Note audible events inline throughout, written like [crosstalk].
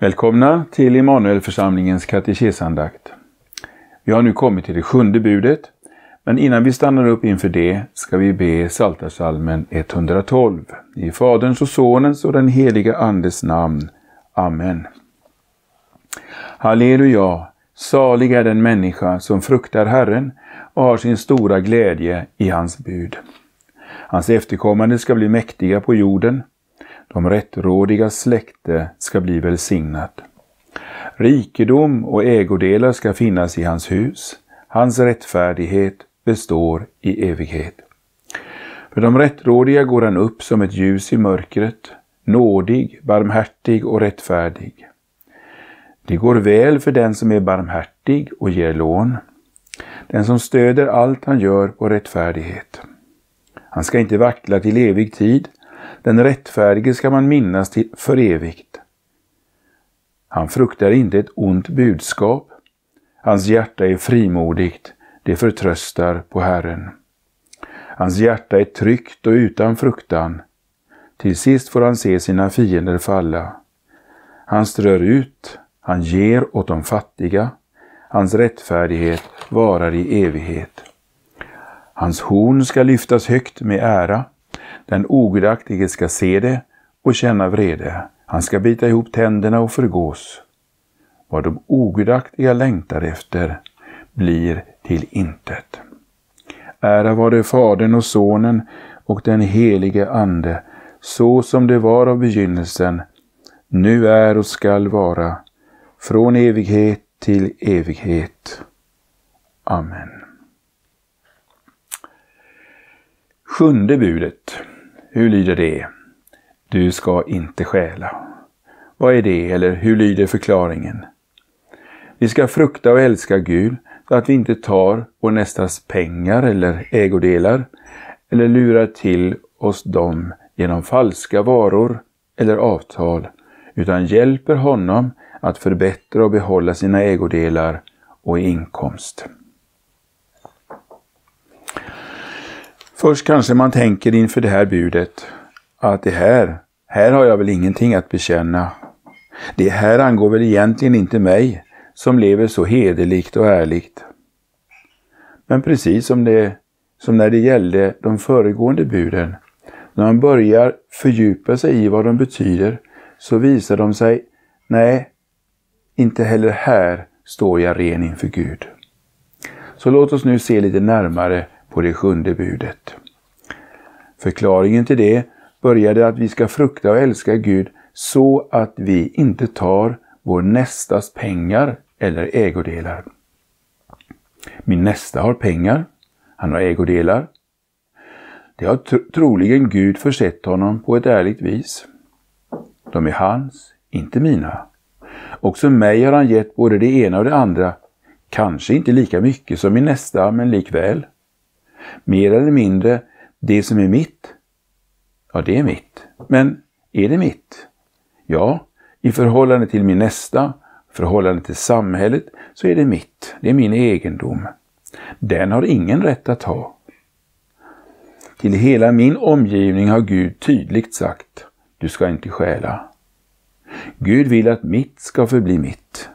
Välkomna till Immanuelförsamlingens katekesandakt. Vi har nu kommit till det sjunde budet, men innan vi stannar upp inför det ska vi be Psaltarpsalmen 112. I Faderns och Sonens och den heliga Andes namn. Amen. Halleluja! Salig är den människa som fruktar Herren och har sin stora glädje i hans bud. Hans efterkommande ska bli mäktiga på jorden. De rättrådiga släkte ska bli välsignat. Rikedom och ägodelar ska finnas i hans hus. Hans rättfärdighet består i evighet. För de rättrådiga går han upp som ett ljus i mörkret, nådig, barmhärtig och rättfärdig. Det går väl för den som är barmhärtig och ger lån, den som stöder allt han gör på rättfärdighet. Han ska inte vackla till evig tid, den rättfärdige ska man minnas till för evigt. Han fruktar inte ett ont budskap. Hans hjärta är frimodigt, det förtröstar på Herren. Hans hjärta är tryggt och utan fruktan. Till sist får han se sina fiender falla. Han strör ut, han ger åt de fattiga. Hans rättfärdighet varar i evighet. Hans horn ska lyftas högt med ära. Den ogudaktige ska se det och känna vrede. Han ska bita ihop tänderna och förgås. Vad de ogudaktiga längtar efter blir till intet. Ära var det Fadern och Sonen och den helige Ande, så som det var av begynnelsen, nu är och skall vara, från evighet till evighet. Amen. Sjunde budet. Hur lyder det? Du ska inte stjäla. Vad är det, eller hur lyder förklaringen? Vi ska frukta och älska Gud så att vi inte tar vår nästas pengar eller ägodelar eller lurar till oss dem genom falska varor eller avtal, utan hjälper honom att förbättra och behålla sina ägodelar och inkomst. Först kanske man tänker inför det här budet att det här, här har jag väl ingenting att bekänna. Det här angår väl egentligen inte mig som lever så hederligt och ärligt. Men precis som, det, som när det gällde de föregående buden, när man börjar fördjupa sig i vad de betyder så visar de sig, nej, inte heller här står jag ren inför Gud. Så låt oss nu se lite närmare på det sjunde budet. Förklaringen till det började att vi ska frukta och älska Gud så att vi inte tar vår nästas pengar eller ägodelar. Min nästa har pengar, han har ägodelar. Det har troligen Gud försett honom på ett ärligt vis. De är hans, inte mina. Också mig har han gett både det ena och det andra, kanske inte lika mycket som min nästa, men likväl. Mer eller mindre, det som är mitt, ja det är mitt. Men är det mitt? Ja, i förhållande till min nästa, förhållande till samhället, så är det mitt. Det är min egendom. Den har ingen rätt att ha. Till hela min omgivning har Gud tydligt sagt, du ska inte stjäla. Gud vill att mitt ska förbli mitt.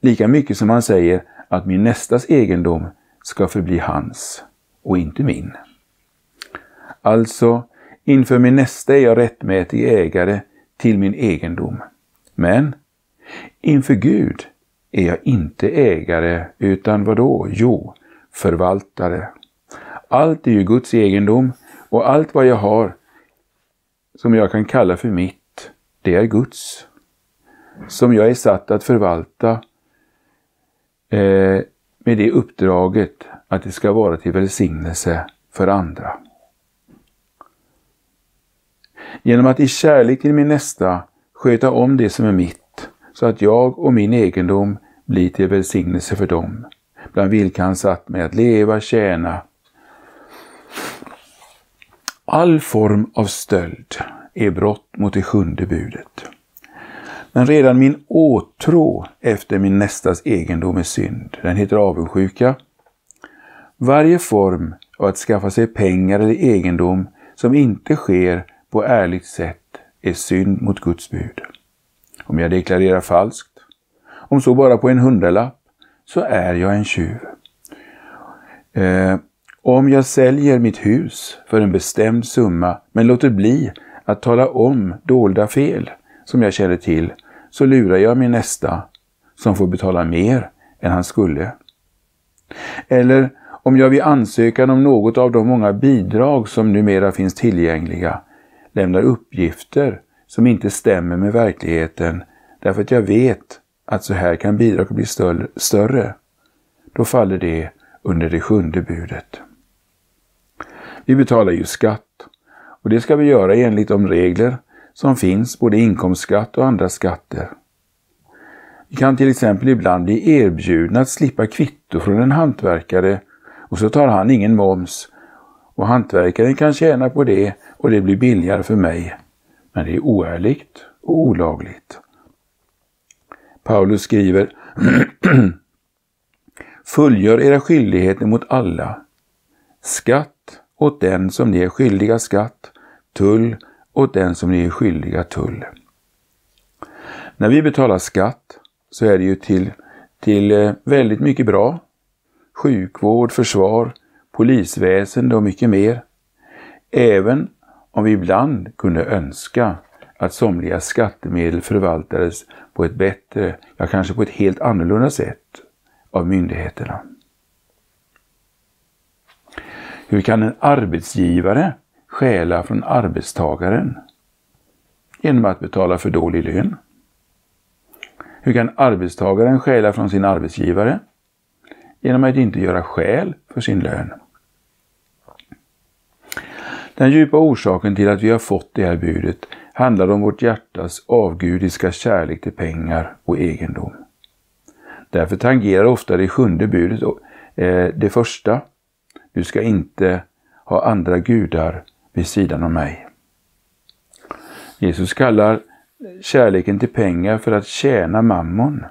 Lika mycket som han säger att min nästas egendom ska förbli hans och inte min. Alltså, inför min nästa är jag rättmätig ägare till min egendom. Men inför Gud är jag inte ägare utan vad då? Jo, förvaltare. Allt är ju Guds egendom och allt vad jag har som jag kan kalla för mitt, det är Guds. Som jag är satt att förvalta eh, med det uppdraget att det ska vara till välsignelse för andra. Genom att i kärlek till min nästa sköta om det som är mitt, så att jag och min egendom blir till välsignelse för dem, bland vilka han satt mig att leva, tjäna. All form av stöld är brott mot det sjunde budet. Men redan min åtrå efter min nästas egendom är synd. Den heter avundsjuka. Varje form av att skaffa sig pengar eller egendom som inte sker på ärligt sätt är synd mot Guds bud. om jag deklarerar falskt, om så bara på en hundralapp, så är jag en tjuv. Eh, om jag säljer mitt hus för en bestämd summa men låter bli att tala om dolda fel som jag känner till, så lurar jag min nästa som får betala mer än han skulle. Eller om jag vid ansökan om något av de många bidrag som numera finns tillgängliga lämnar uppgifter som inte stämmer med verkligheten därför att jag vet att så här kan bidrag bli större, då faller det under det sjunde budet. Vi betalar ju skatt och det ska vi göra enligt de regler som finns, både inkomstskatt och andra skatter. Vi kan till exempel ibland bli erbjudna att slippa kvitto från en hantverkare och så tar han ingen moms och hantverkaren kan tjäna på det och det blir billigare för mig. Men det är oärligt och olagligt. Paulus skriver [clears throat] Fullgör era skyldigheter mot alla. Skatt åt den som ni är skyldiga skatt, tull åt den som ni är skyldiga tull. När vi betalar skatt så är det ju till, till eh, väldigt mycket bra. Sjukvård, försvar, polisväsende och mycket mer. Även om vi ibland kunde önska att somliga skattemedel förvaltades på ett bättre, ja kanske på ett helt annorlunda sätt av myndigheterna. Hur kan en arbetsgivare stjäla från arbetstagaren? Genom att betala för dålig lön. Hur kan arbetstagaren stjäla från sin arbetsgivare? Genom att inte göra skäl för sin lön. Den djupa orsaken till att vi har fått det här budet handlar om vårt hjärtas avgudiska kärlek till pengar och egendom. Därför tangerar ofta det sjunde budet eh, det första. Du ska inte ha andra gudar vid sidan om mig. Jesus kallar kärleken till pengar för att tjäna mammon.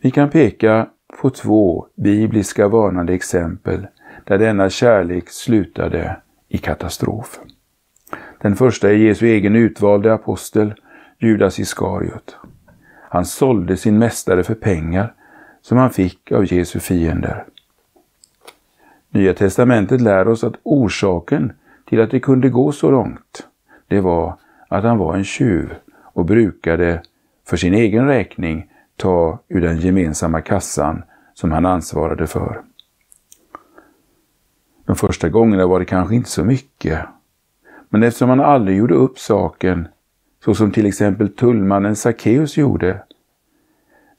Vi kan peka på två bibliska varnande exempel där denna kärlek slutade i katastrof. Den första är Jesu egen utvalde apostel, Judas Iskariot. Han sålde sin mästare för pengar som han fick av Jesu fiender. Nya testamentet lär oss att orsaken till att det kunde gå så långt, det var att han var en tjuv och brukade för sin egen räkning ta ur den gemensamma kassan som han ansvarade för. De första gångerna var det kanske inte så mycket. Men eftersom han aldrig gjorde upp saken, så som till exempel tullmannen Sackeus gjorde,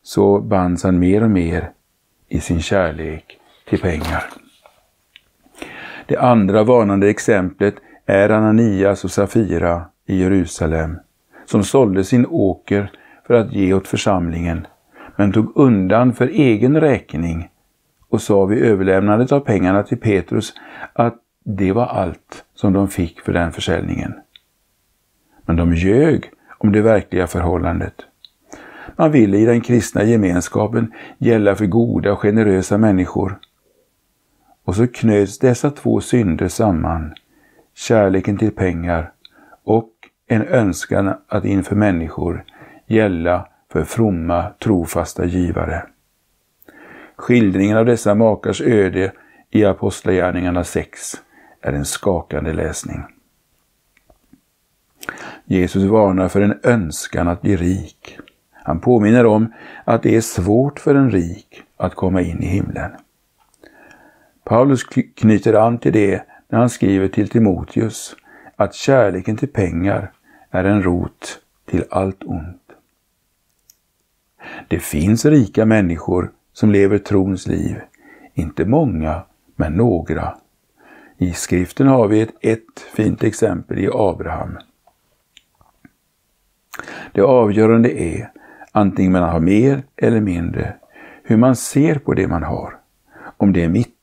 så bands han mer och mer i sin kärlek till pengar. Det andra varnande exemplet är Ananias och Safira i Jerusalem, som sålde sin åker för att ge åt församlingen, men tog undan för egen räkning och sa vid överlämnandet av pengarna till Petrus att det var allt som de fick för den försäljningen. Men de ljög om det verkliga förhållandet. Man ville i den kristna gemenskapen gälla för goda och generösa människor. Och så knöts dessa två synder samman, kärleken till pengar och en önskan att inför människor gälla för fromma, trofasta givare. Skildringen av dessa makars öde i Apostlagärningarna 6 är en skakande läsning. Jesus varnar för en önskan att bli rik. Han påminner om att det är svårt för en rik att komma in i himlen. Paulus knyter an till det när han skriver till Timoteus att kärleken till pengar är en rot till allt ont. Det finns rika människor som lever trons liv. Inte många, men några. I skriften har vi ett, ett fint exempel i Abraham. Det avgörande är, antingen man har mer eller mindre, hur man ser på det man har. Om det är mitt,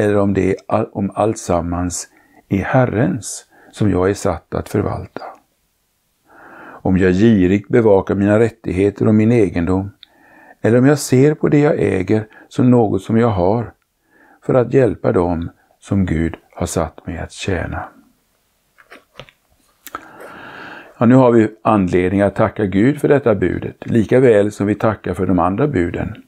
eller om det är all, om alltsammans är Herrens som jag är satt att förvalta. Om jag girigt bevakar mina rättigheter och min egendom, eller om jag ser på det jag äger som något som jag har, för att hjälpa dem som Gud har satt mig att tjäna. Ja, nu har vi anledning att tacka Gud för detta budet, lika väl som vi tackar för de andra buden.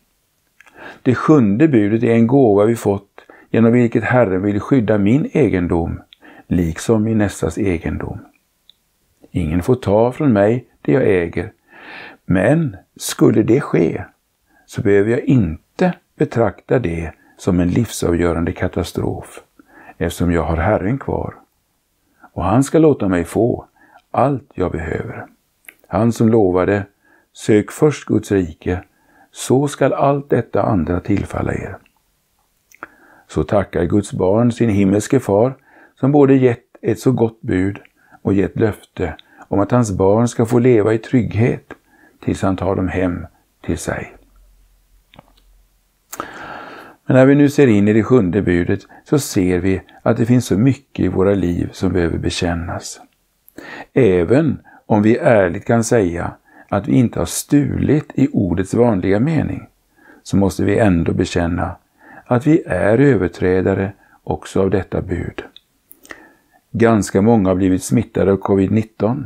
Det sjunde budet är en gåva vi fått genom vilket Herren vill skydda min egendom, liksom min nästas egendom. Ingen får ta från mig det jag äger, men skulle det ske så behöver jag inte betrakta det som en livsavgörande katastrof, eftersom jag har Herren kvar. Och han ska låta mig få allt jag behöver. Han som lovade, sök först Guds rike, så skall allt detta andra tillfalla er. Så tackar Guds barn sin himmelske far, som både gett ett så gott bud och gett löfte om att hans barn ska få leva i trygghet tills han tar dem hem till sig. Men när vi nu ser in i det sjunde budet så ser vi att det finns så mycket i våra liv som behöver bekännas. Även om vi ärligt kan säga att vi inte har stulit i ordets vanliga mening, så måste vi ändå bekänna att vi är överträdare också av detta bud. Ganska många har blivit smittade av covid-19,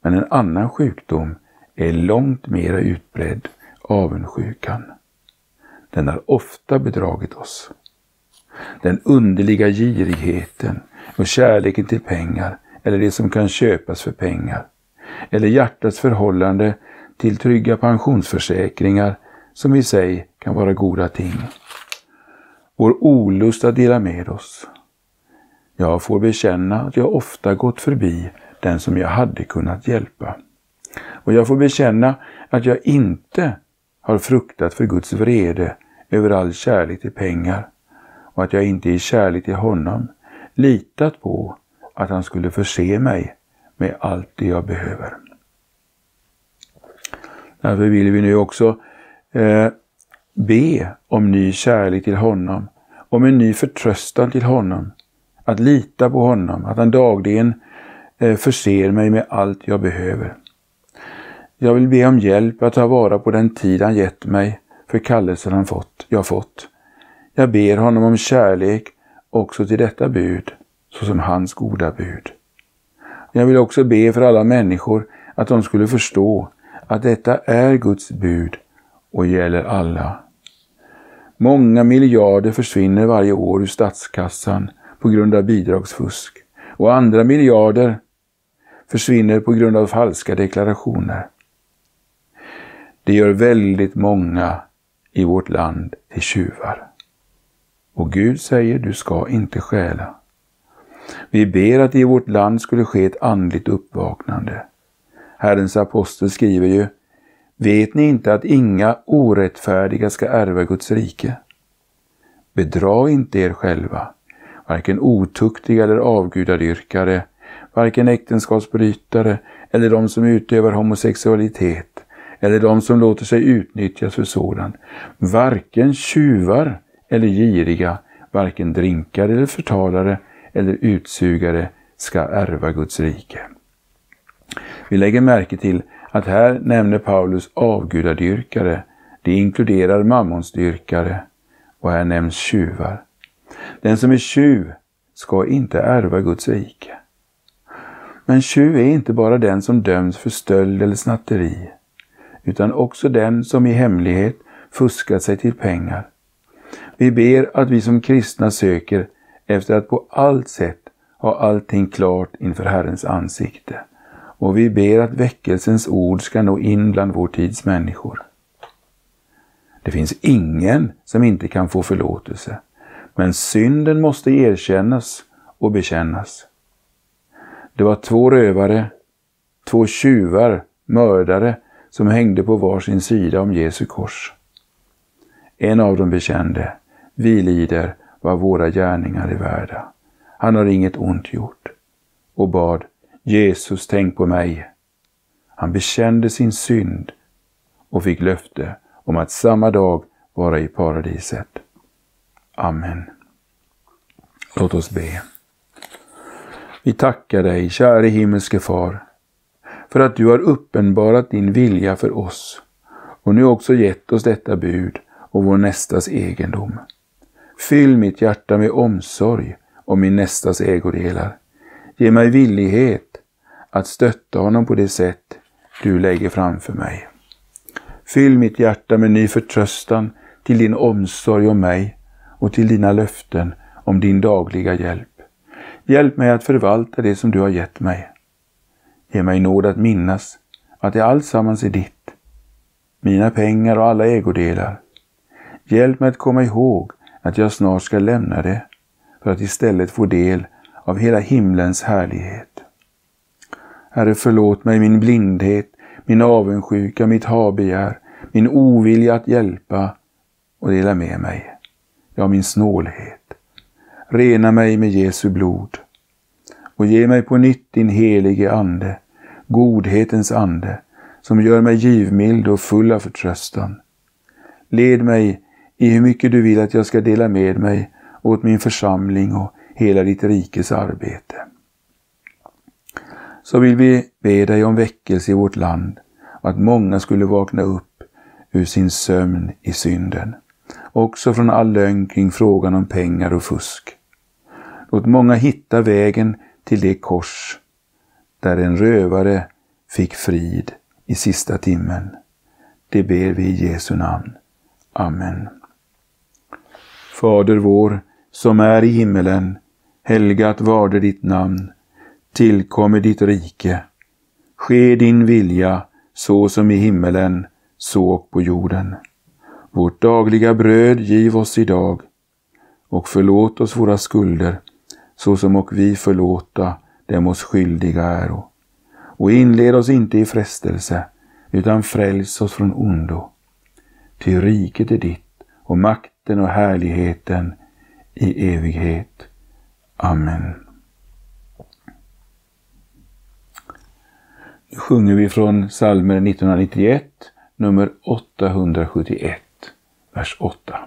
men en annan sjukdom är långt mera utbredd, avundsjukan. Den har ofta bedragit oss. Den underliga girigheten och kärleken till pengar eller det som kan köpas för pengar. Eller hjärtats förhållande till trygga pensionsförsäkringar som i sig kan vara goda ting. Vår olust att dela med oss. Jag får bekänna att jag ofta gått förbi den som jag hade kunnat hjälpa. Och jag får bekänna att jag inte har fruktat för Guds vrede över all kärlek till pengar och att jag inte i kärlek till honom litat på att han skulle förse mig med allt det jag behöver. Därför vill vi nu också eh, be om ny kärlek till honom, om en ny förtröstan till honom, att lita på honom, att han dagligen eh, förser mig med allt jag behöver. Jag vill be om hjälp att ta vara på den tid han gett mig för kallelsen han fått, jag fått. Jag ber honom om kärlek också till detta bud såsom hans goda bud. Jag vill också be för alla människor att de skulle förstå att detta är Guds bud och gäller alla. Många miljarder försvinner varje år ur statskassan på grund av bidragsfusk och andra miljarder försvinner på grund av falska deklarationer. Det gör väldigt många i vårt land till tjuvar. Och Gud säger du ska inte stjäla. Vi ber att det i vårt land skulle ske ett andligt uppvaknande. Herrens apostel skriver ju Vet ni inte att inga orättfärdiga ska ärva Guds rike? Bedra inte er själva, varken otuktiga eller avgudadyrkare, varken äktenskapsbrytare eller de som utövar homosexualitet eller de som låter sig utnyttjas för sådant, varken tjuvar eller giriga, varken drinkare eller förtalare eller utsugare ska ärva Guds rike. Vi lägger märke till att här nämner Paulus avgudadyrkare, det inkluderar mammonsdyrkare och här nämns tjuvar. Den som är tjuv ska inte ärva Guds rike. Men tjuv är inte bara den som döms för stöld eller snatteri, utan också den som i hemlighet fuskat sig till pengar. Vi ber att vi som kristna söker efter att på allt sätt ha allting klart inför Herrens ansikte. Och vi ber att väckelsens ord ska nå in bland vår tids människor. Det finns ingen som inte kan få förlåtelse, men synden måste erkännas och bekännas. Det var två rövare, två tjuvar, mördare, som hängde på var sin sida om Jesu kors. En av dem bekände, vi lider vad våra gärningar är värda. Han har inget ont gjort. Och bad, Jesus tänk på mig. Han bekände sin synd och fick löfte om att samma dag vara i paradiset. Amen. Låt oss be. Vi tackar dig, käre himmelske Far, för att du har uppenbarat din vilja för oss och nu också gett oss detta bud och vår nästas egendom. Fyll mitt hjärta med omsorg om min nästas ägodelar. Ge mig villighet att stötta honom på det sätt du lägger framför mig. Fyll mitt hjärta med ny förtröstan till din omsorg om mig och till dina löften om din dagliga hjälp. Hjälp mig att förvalta det som du har gett mig. Ge mig nåd att minnas att det alltsammans är ditt, mina pengar och alla ägodelar. Hjälp mig att komma ihåg att jag snart ska lämna det för att istället få del av hela himlens härlighet. Herre, förlåt mig min blindhet, min avundsjuka, mitt habegär, min ovilja att hjälpa och dela med mig. Ja, min snålhet. Rena mig med Jesu blod och ge mig på nytt din helige Ande, godhetens ande, som gör mig givmild och full av förtröstan. Led mig i hur mycket du vill att jag ska dela med mig åt min församling och hela ditt rikes arbete. Så vill vi be dig om väckelse i vårt land och att många skulle vakna upp ur sin sömn i synden. Också från all lögn kring frågan om pengar och fusk. Låt många hitta vägen till det kors där en rövare fick frid i sista timmen. Det ber vi i Jesu namn. Amen. Fader vår, som är i himmelen. Helgat varde ditt namn. Tillkommer ditt rike. Ske din vilja, så som i himmelen, så och på jorden. Vårt dagliga bröd giv oss idag och förlåt oss våra skulder, så som och vi förlåta dem oss skyldiga äro. Och inled oss inte i frestelse, utan fräls oss från ondo. Ty riket är ditt och makten och härligheten i evighet. Amen. Sjunger vi från psalmer 1991, nummer 871, vers 8.